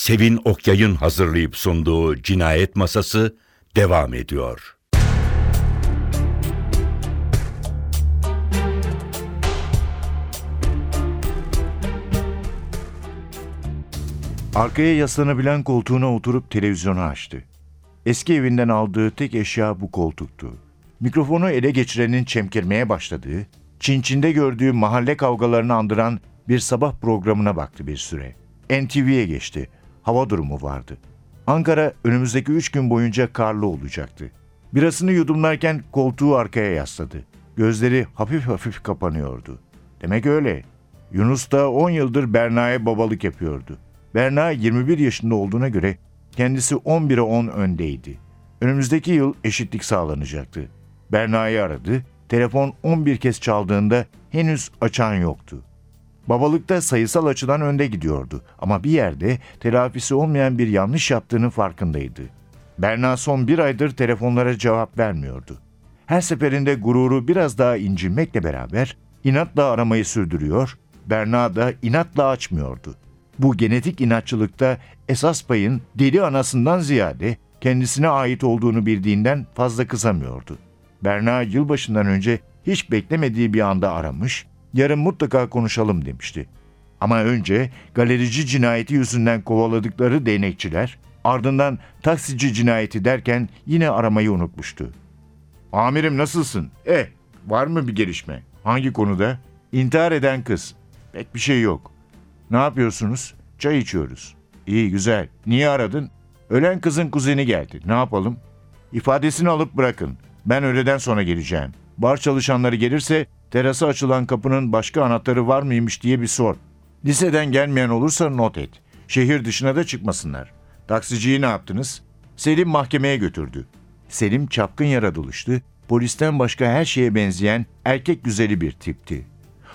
Sevin Okyay'ın hazırlayıp sunduğu Cinayet Masası devam ediyor. Arkaya yaslanabilen koltuğuna oturup televizyonu açtı. Eski evinden aldığı tek eşya bu koltuktu. Mikrofonu ele geçirenin çemkirmeye başladığı, Çinçin'de gördüğü mahalle kavgalarını andıran bir sabah programına baktı bir süre. NTV'ye geçti. Hava durumu vardı. Ankara önümüzdeki üç gün boyunca karlı olacaktı. Birasını yudumlarken koltuğu arkaya yasladı. Gözleri hafif hafif kapanıyordu. Demek öyle. Yunus da 10 yıldır Berna'ya babalık yapıyordu. Berna 21 yaşında olduğuna göre kendisi 11'e 10 öndeydi. Önümüzdeki yıl eşitlik sağlanacaktı. Berna'yı aradı. Telefon 11 kez çaldığında henüz açan yoktu. Babalıkta sayısal açıdan önde gidiyordu ama bir yerde telafisi olmayan bir yanlış yaptığının farkındaydı. Berna son bir aydır telefonlara cevap vermiyordu. Her seferinde gururu biraz daha incinmekle beraber inatla aramayı sürdürüyor, Berna da inatla açmıyordu. Bu genetik inatçılıkta esas payın deli anasından ziyade kendisine ait olduğunu bildiğinden fazla kızamıyordu. Berna yılbaşından önce hiç beklemediği bir anda aramış, yarın mutlaka konuşalım demişti. Ama önce galerici cinayeti yüzünden kovaladıkları değnekçiler, ardından taksici cinayeti derken yine aramayı unutmuştu. Amirim nasılsın? E, var mı bir gelişme? Hangi konuda? İntihar eden kız. Pek bir şey yok. Ne yapıyorsunuz? Çay içiyoruz. İyi güzel. Niye aradın? Ölen kızın kuzeni geldi. Ne yapalım? İfadesini alıp bırakın. Ben öğleden sonra geleceğim. Bar çalışanları gelirse terasa açılan kapının başka anahtarı var mıymış diye bir sor. Liseden gelmeyen olursa not et. Şehir dışına da çıkmasınlar. Taksiciyi ne yaptınız? Selim mahkemeye götürdü. Selim çapkın yaratılıştı, polisten başka her şeye benzeyen erkek güzeli bir tipti.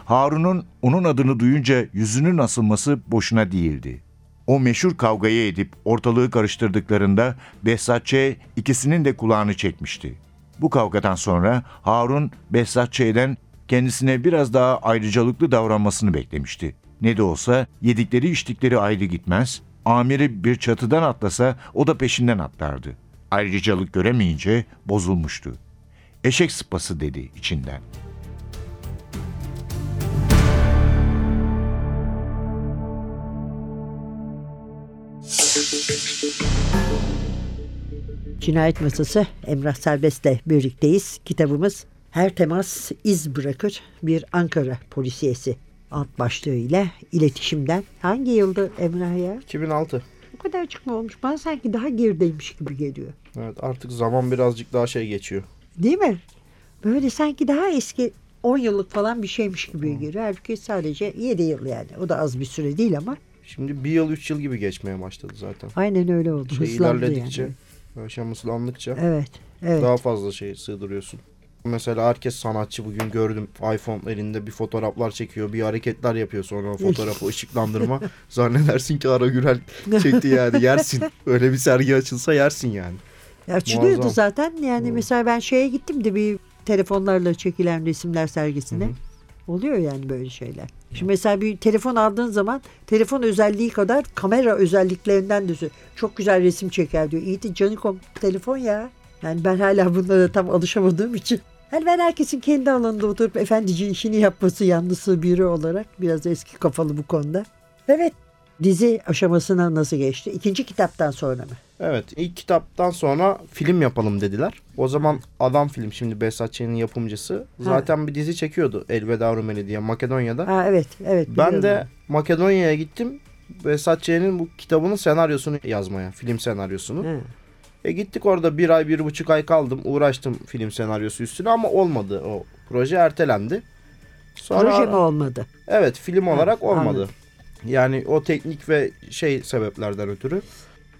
Harun'un onun adını duyunca yüzünün asılması boşuna değildi. O meşhur kavgayı edip ortalığı karıştırdıklarında Behzat Ç. ikisinin de kulağını çekmişti. Bu kavgadan sonra Harun Behzat Ç'den kendisine biraz daha ayrıcalıklı davranmasını beklemişti. Ne de olsa yedikleri içtikleri ayrı gitmez, amiri bir çatıdan atlasa o da peşinden atlardı. Ayrıcalık göremeyince bozulmuştu. Eşek sıpası dedi içinden. Cinayet Masası Emrah Serbest'le birlikteyiz. Kitabımız Her Temas İz Bırakır Bir Ankara Polisiyesi alt başlığıyla iletişimden. Hangi yıldı Emrah ya? 2006. Bu kadar çıkma olmuş. Bana sanki daha gerideymiş gibi geliyor. Evet artık zaman birazcık daha şey geçiyor. Değil mi? Böyle sanki daha eski 10 yıllık falan bir şeymiş gibi geliyor. Halbuki sadece 7 yıl yani. O da az bir süre değil ama. Şimdi bir yıl üç yıl gibi geçmeye başladı zaten. Aynen öyle oldu. Şey Hızlandı ilerledikçe, yani. aşamasılandıkça Evet. Evet. daha fazla şey sığdırıyorsun. Mesela herkes sanatçı bugün gördüm iPhone elinde bir fotoğraflar çekiyor, bir hareketler yapıyor sonra o fotoğrafı ışıklandırma. Zannedersin ki Ara Gürel çekti yani yersin. Öyle bir sergi açılsa yersin yani. Ya Açılıyordu Muazzam. zaten. Yani mesela ben şeye gittim de bir telefonlarla çekilen resimler sergisine. Oluyor yani böyle şeyler. Şimdi mesela bir telefon aldığın zaman telefon özelliği kadar kamera özelliklerinden de çok güzel resim çeker diyor. İyi de canikom telefon ya. Yani ben hala bunlara tam alışamadığım için. Yani ben herkesin kendi alanında oturup efendici işini yapması yanlısı biri olarak biraz eski kafalı bu konuda. Evet. Dizi aşamasına nasıl geçti? İkinci kitaptan sonra mı? Evet ilk kitaptan sonra film yapalım dediler. O zaman Adam Film şimdi Behzat Ç'nin yapımcısı zaten bir dizi çekiyordu Elveda Rumeli diye Makedonya'da. Ha evet, evet. Ben de Makedonya'ya gittim. Behzat Ç'nin bu kitabının senaryosunu yazmaya. Film senaryosunu. He. E gittik orada bir ay bir buçuk ay kaldım. Uğraştım film senaryosu üstüne ama olmadı o proje ertelendi. Sonra, Proje mi olmadı? Evet film olarak olmadı. anladım. Yani o teknik ve şey sebeplerden ötürü.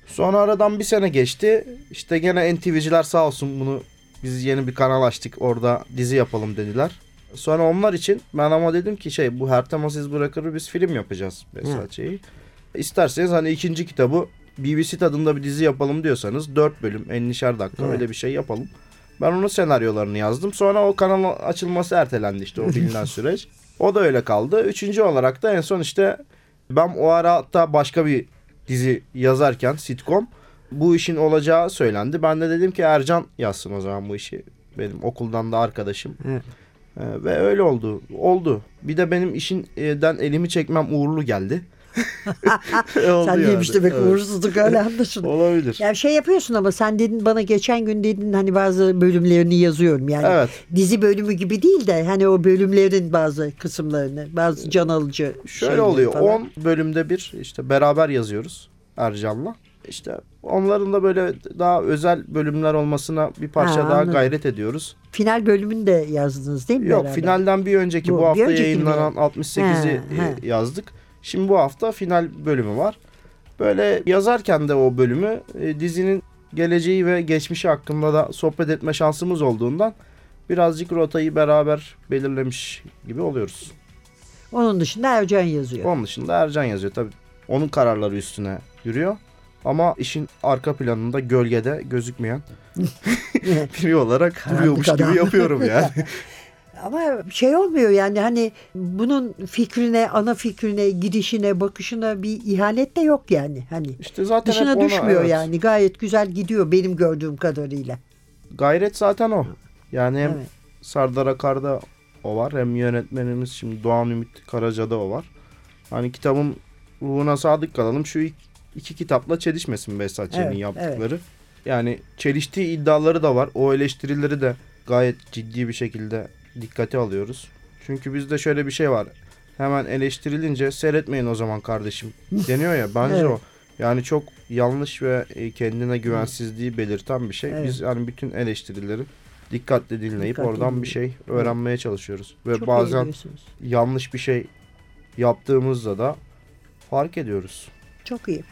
Sonra aradan bir sene geçti. İşte gene NTV'ciler sağ olsun bunu biz yeni bir kanal açtık orada dizi yapalım dediler. Sonra onlar için ben ama dedim ki şey bu her temas iz bırakır biz film yapacağız mesela şeyi. İsterseniz hani ikinci kitabı BBC tadında bir dizi yapalım diyorsanız 4 bölüm 50'şer dakika Evet. öyle bir şey yapalım. Ben onun senaryolarını yazdım. Sonra o kanal açılması ertelendi işte o bilinen süreç. O da öyle kaldı. Üçüncü olarak da en son işte ben o ara hatta başka bir dizi yazarken sitcom bu işin olacağı söylendi. Ben de dedim ki Ercan yazsın o zaman bu işi. Benim okuldan da arkadaşım. Evet. Ee, ve öyle oldu. Oldu. Bir de benim işinden elimi çekmem uğurlu geldi. Sen yani. demek Evet. uğursuzluk öyle anlaşıldı. Olabilir. Ya şey yapıyorsun ama sen dedin bana geçen gün dedin hani bazı bölümlerini yazıyorum yani. Evet. Dizi bölümü gibi değil de hani o bölümlerin bazı kısımlarını, bazı can alıcı Şöyle oluyor. falan. 10 bölümde bir işte beraber yazıyoruz Ercan'la. İşte onların da böyle daha özel bölümler olmasına bir parça Ha, daha anladım. gayret ediyoruz. Final bölümünü de yazdınız değil mi? Yok beraber? finalden bir önceki bu, Bu, hafta önceki yayınlanan mi? 68'i He, he. e, yazdık. Şimdi bu hafta final bölümü var. Böyle yazarken de o bölümü e, dizinin geleceği ve geçmişi hakkında da sohbet etme şansımız olduğundan birazcık rotayı beraber belirlemiş gibi oluyoruz. Onun dışında Ercan yazıyor. Onun dışında Ercan yazıyor tabii. Onun kararları üstüne yürüyor. Ama işin arka planında gölgede gözükmeyen biri olarak duruyormuş gibi yapıyorum yani. Ama şey olmuyor yani hani bunun fikrine, ana fikrine, gidişine, bakışına bir ihanet de yok yani. Hani İşte zaten dışına ona- düşmüyor evet. yani. Gayet güzel gidiyor benim gördüğüm kadarıyla. Gayret zaten o. Yani hem Evet. Sardar Akar'da o var hem yönetmenimiz şimdi Doğan Ümit Karaca'da o var. Hani kitabın ruhuna sadık kalalım. Şu iki, iki kitapla çelişmesin Behzat Ç'nin Evet, yaptıkları. Yani çeliştiği iddiaları da var. O eleştirileri de gayet ciddi bir şekilde dikkate alıyoruz. Çünkü bizde şöyle bir şey var. Hemen eleştirilince seyretmeyin o zaman kardeşim deniyor ya. Bence Evet. o. Yani çok yanlış ve e, kendine güvensizliği belirten bir şey. Evet. Biz yani bütün eleştirileri dikkatle dinleyip Dikkatli oradan bir dinleyip. şey öğrenmeye çalışıyoruz. Ve Çok bazen yanlış bir şey yaptığımızda da fark ediyoruz. Çok iyi.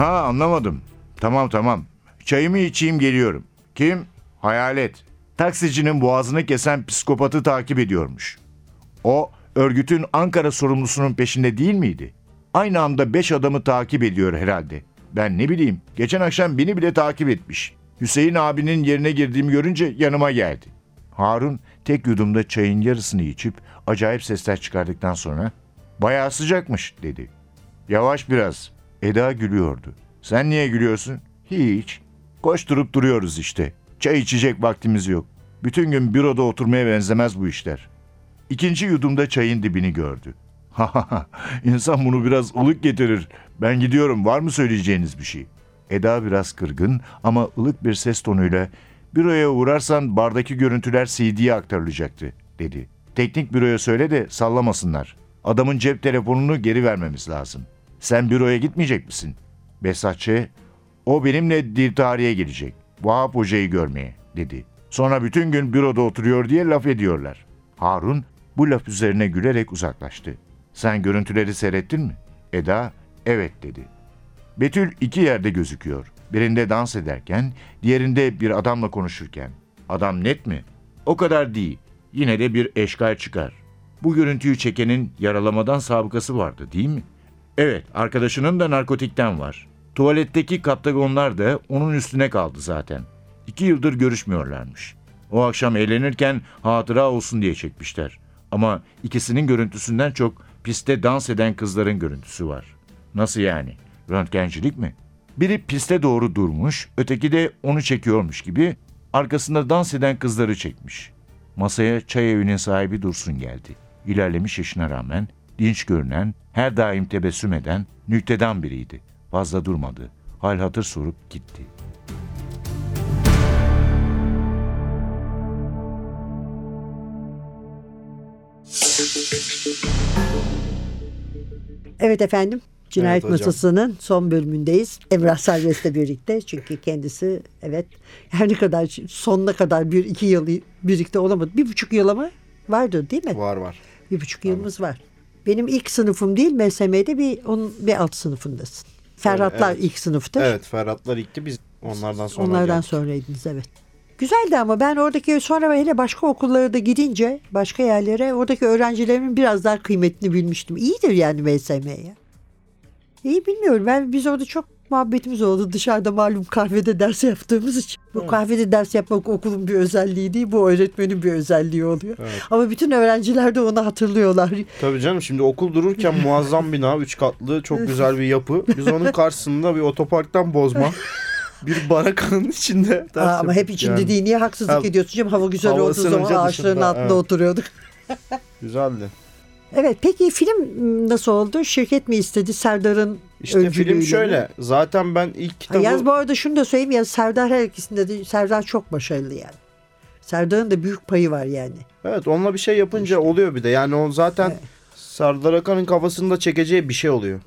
Ha anlamadım. Tamam tamam. Çayımı içeyim geliyorum. Kim? Hayalet. Taksicinin boğazını kesen psikopatı takip ediyormuş. O örgütün Ankara sorumlusunun peşinde değil miydi? Aynı anda beş adamı takip ediyor herhalde. Ben ne bileyim. Geçen akşam beni bile takip etmiş. Hüseyin abinin yerine girdiğimi görünce yanıma geldi. Harun tek yudumda çayın yarısını içip acayip sesler çıkardıktan sonra bayağı sıcakmış dedi. Yavaş biraz. Eda gülüyordu. Sen niye gülüyorsun? Hiç. Koşturup duruyoruz işte. Çay içecek vaktimiz yok. Bütün gün büroda oturmaya benzemez bu işler. İkinci yudumda çayın dibini gördü. Ha ha ha. İnsan bunu biraz ılık getirir. Ben gidiyorum. Var mı söyleyeceğiniz bir şey? Eda biraz kırgın ama ılık bir ses tonuyla büroya uğrarsan bardaki görüntüler CD'ye aktarılacaktı dedi. Teknik büroya söyle de sallamasınlar. Adamın cep telefonunu geri vermemiz lazım. Sen büroya gitmeyecek misin? Besatçı, o benimle dil tarihe gelecek. Vahap Hoca'yı görmeye dedi. Sonra bütün gün büroda oturuyor diye laf ediyorlar. Harun bu laf üzerine gülerek uzaklaştı. Sen görüntüleri seyrettin mi? Eda evet dedi. Betül iki yerde gözüküyor. Birinde dans ederken, diğerinde bir adamla konuşurken. Adam net mi? O kadar değil. Yine de bir eşkal çıkar. Bu görüntüyü çekenin yaralamadan sabıkası vardı değil mi? Evet, arkadaşının da narkotikten var. Tuvaletteki kaptagonlar da onun üstüne kaldı zaten. İki yıldır görüşmüyorlarmış. O akşam eğlenirken hatıra olsun diye çekmişler. Ama ikisinin görüntüsünden çok piste dans eden kızların görüntüsü var. Nasıl yani? Röntgencilik mi? Biri piste doğru durmuş, öteki de onu çekiyormuş gibi arkasında dans eden kızları çekmiş. Masaya çay evinin sahibi Dursun geldi. İlerlemiş yaşına rağmen dinç görünen, her daim tebessüm eden, nüktedan biriydi. Fazla durmadı. Hal hatır sorup gitti. Evet efendim. Cinayet Evet hocam. Masası'nın son bölümündeyiz. Emrah Serbest'le birlikte. Çünkü kendisi evet her ne kadar sonuna kadar bir iki yıl birlikte olamadı. Bir buçuk yıl ama vardı değil mi? Var var. Bir buçuk yılımız var. Benim ilk sınıfım değil MSM'de bir, onun bir alt sınıfındasın. Ferhatlar Evet. ilk sınıftır. Evet Ferhatlar ilkti biz onlardan sonra Onlardan geldik. sonraydınız evet. Güzeldi ama ben oradaki sonra hele başka okullara da gidince başka yerlere oradaki öğrencilerimin biraz daha kıymetini bilmiştim. İyidir yani MSM'ye. İyi bilmiyorum ben biz orada çok muhabbetimiz oldu dışarıda malum kahvede ders yaptığımız için. Bu kahvede ders yapmak okulun bir özelliği değil bu öğretmenin bir özelliği oluyor. Evet. Ama bütün öğrenciler de onu hatırlıyorlar. Tabii canım şimdi okul dururken muazzam bina, üç katlı çok güzel bir yapı. Biz onun karşısında bir otoparktan bozma bir barakanın içinde ders Aa, ama hep içinde yani. değil. Niye haksızlık Ha, ediyorsun canım? Hava güzel hava olduğu zaman ısınınca ağaçların dışında, altında evet. oturuyorduk. Güzeldi. Evet peki film nasıl oldu? Şirket mi istedi Serdar'ın İşte film öncülüğüyle şöyle. Zaten ben ilk kitabı... Yalnız bu arada şunu da söyleyeyim ya Serdar her ikisinde de Serdar çok başarılı yani. Serdar'ın da büyük payı var yani. Evet onunla bir şey yapınca oluyor bir de. Yani o zaten Evet. Serdar Akan'ın kafasında çekeceği bir şey oluyor.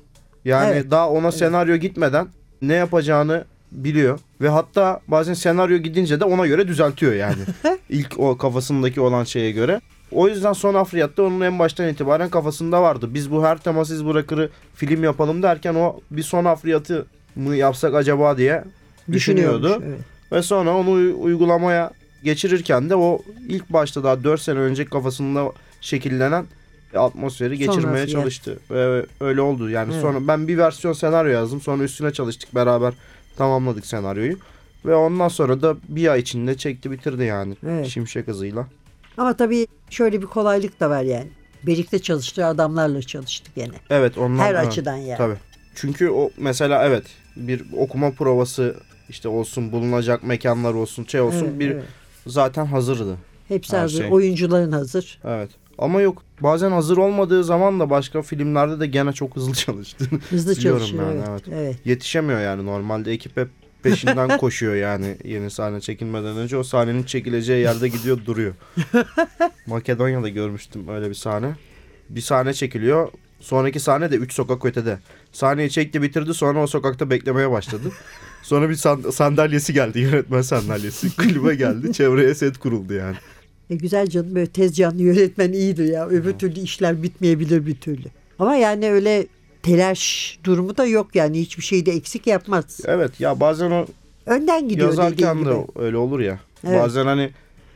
Yani Evet. daha ona senaryo gitmeden ne yapacağını biliyor. Ve hatta bazen senaryo gidince de ona göre düzeltiyor yani. İlk o kafasındaki olan şeye göre. O yüzden son Afriyat'ta onun en baştan itibaren kafasında vardı. Biz bu her temasız bırakırı film yapalım derken o bir son Afriyat'ı mı yapsak acaba diye düşünüyordu. Evet. Ve sonra onu uy- uygulamaya geçirirken de o ilk başta daha 4 sene önce kafasında şekillenen atmosferi geçirmeye Sonrası, çalıştı. Ve öyle oldu. Yani Evet. sonra ben bir versiyon senaryo yazdım. Sonra üstüne çalıştık beraber tamamladık senaryoyu. Ve ondan sonra da bir ay içinde çekti bitirdi yani. Evet. Şimşek hızıyla. Ama tabii şöyle bir kolaylık da var yani. Birlikte çalıştığı adamlarla çalıştı gene. Evet ondan Her evet, açıdan yani. Tabii. Çünkü o mesela evet bir okuma provası işte olsun bulunacak mekanlar olsun şey olsun Evet, bir evet. zaten hazırdı. Hepsi hazır. şey. Oyuncuların hazır. Evet. Ama yok bazen hazır olmadığı zaman da başka filmlerde de gene çok hızlı çalıştı. Hızlı çalışıyor. yani, evet. evet. evet. Yetişemiyor yani normalde ekip hep peşinden koşuyor yani yeni sahne çekilmeden önce o sahnenin çekileceği yerde gidiyor duruyor. Makedonya'da görmüştüm öyle bir sahne. Bir sahne çekiliyor. Sonraki sahne de 3 sokak ötede. Sahneyi çekti bitirdi sonra o sokakta beklemeye başladı. Sonra bir san- sandalyesi geldi yönetmen sandalyesi. Kulübe geldi çevreye set kuruldu yani. E güzel canım böyle tez canlı yönetmen iyidir ya. Öbür türlü işler bitmeyebilir bir türlü. Ama yani öyle telaş durumu da yok yani hiçbir şeyi de eksik yapmaz. Evet ya bazen o Önden gidiyor yazarken de öyle olur ya. Evet. Bazen hani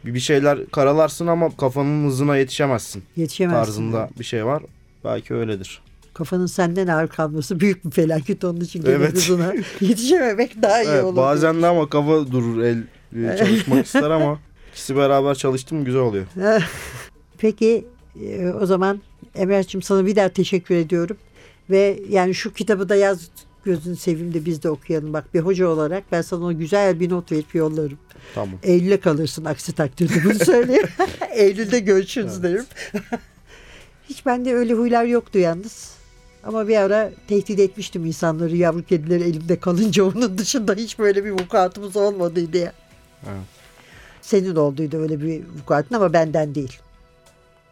bir şeyler karalarsın ama kafanın hızına yetişemezsin Yetişemezsin. tarzında bir şey var. Belki öyledir. Kafanın senden ağır kalması büyük bir felaket onun için Evet. hızına yetişememek daha iyi Evet, olur. bazen de ama kafa durur el e, çalışmak ister ama ikisi beraber çalıştı mı güzel oluyor. Peki e, o zaman Emre'cim sana bir daha teşekkür ediyorum. Ve yani şu kitabı da yaz gözünü seveyim de biz de okuyalım. Bak bir hoca olarak ben sana o güzel bir not verip yollarım. Tamam. Eylül'e kalırsın aksi takdirde bunu söyleyeyim. Eylül'de görüşürüz derim. Hiç bende öyle huylar yoktu yalnız. Ama bir ara tehdit etmiştim insanları yavru kedileri elimde kalınca onun dışında hiç böyle bir vukuatımız olmadı diye. Evet. Senin olduydu öyle bir vukuatın ama benden değil.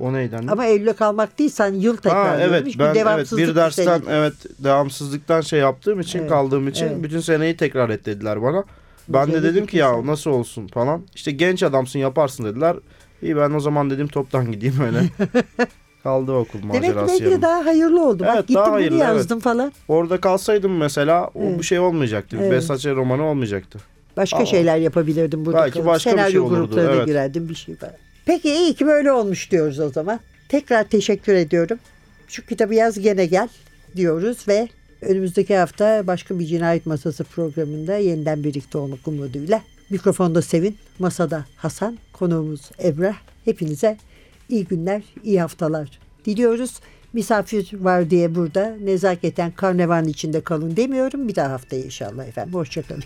O neyden? Ama Eylül'e kalmak değil sen yıl tekrar. ha, evet ben evet bir dersten senin. evet devamsızlıktan şey yaptığım için Evet, kaldığım için evet. bütün seneyi tekrar et dediler bana. Ben de Güzel dedim ki ya nasıl olsun falan. İşte genç adamsın yaparsın dediler. İyi ben o zaman dedim toptan gideyim öyle. Kaldı okul Demek ki macerası belki de yarım. daha hayırlı oldu. Bak Evet, gittim daha bunu hayırlı, yazdım falan. Orada kalsaydım mesela o Evet. bu şey olmayacaktı. Evet. Besaçe romanı olmayacaktı. Başka Aa. şeyler yapabilirdim burada. Belki başka bir Senaryo şey olurdu, gruplarına evet. girerdim bir şey falan. Peki iyi ki böyle olmuş diyoruz o zaman. Tekrar teşekkür ediyorum. Şu kitabı yaz gene gel diyoruz ve önümüzdeki hafta başka bir cinayet masası programında yeniden birlikte olmak umuduyla. Mikrofonda Sevin, masada Hasan, konuğumuz Emrah. Hepinize iyi günler, iyi haftalar diliyoruz. Misafir var diye burada nezaketen karnevanın içinde kalın demiyorum. Bir daha haftaya inşallah efendim. Hoşçakalın.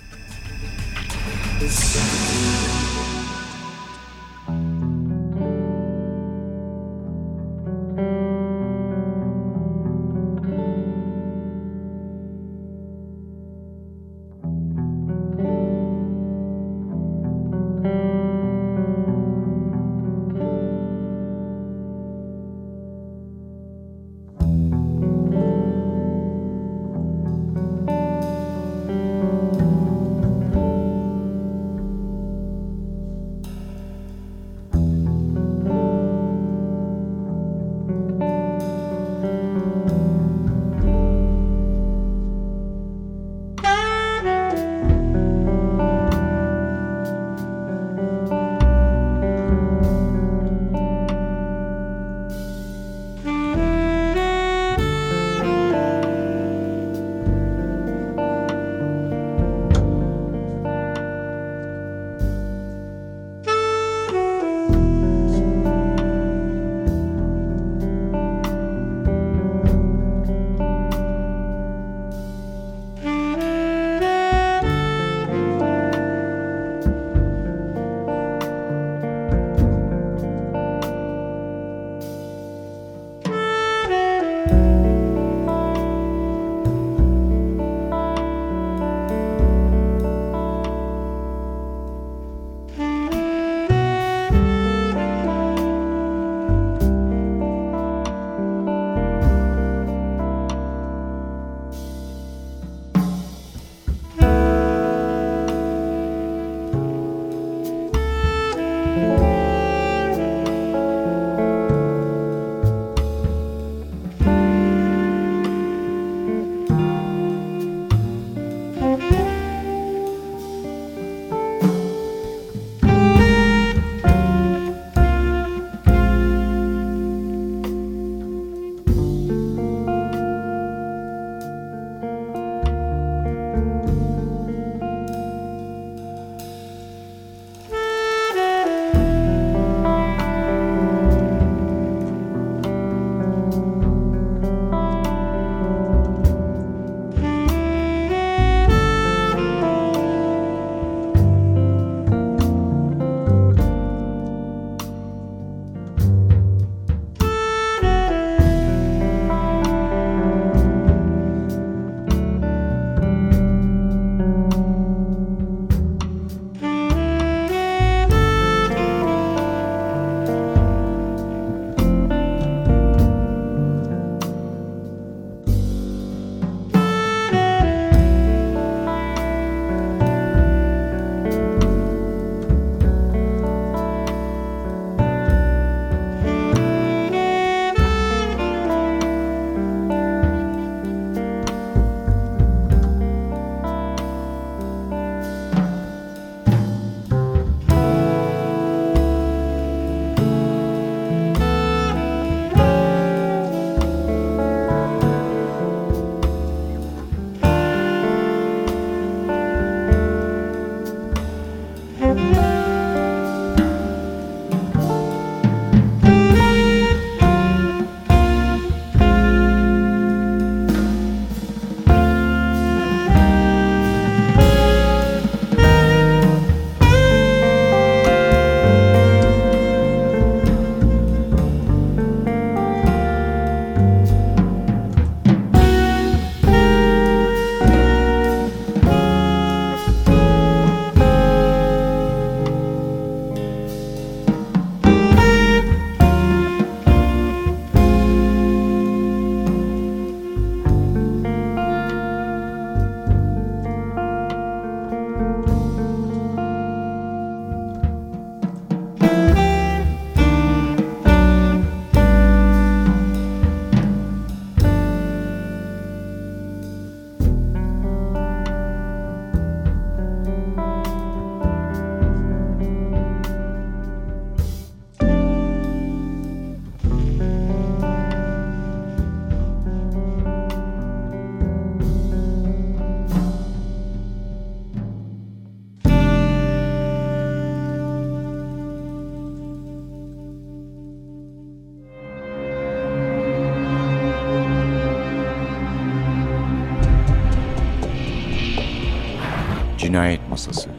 Masası.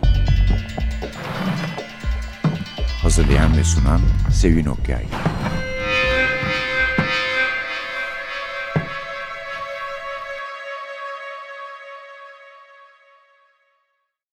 Hazırlayan ve sunan Sevin Okyay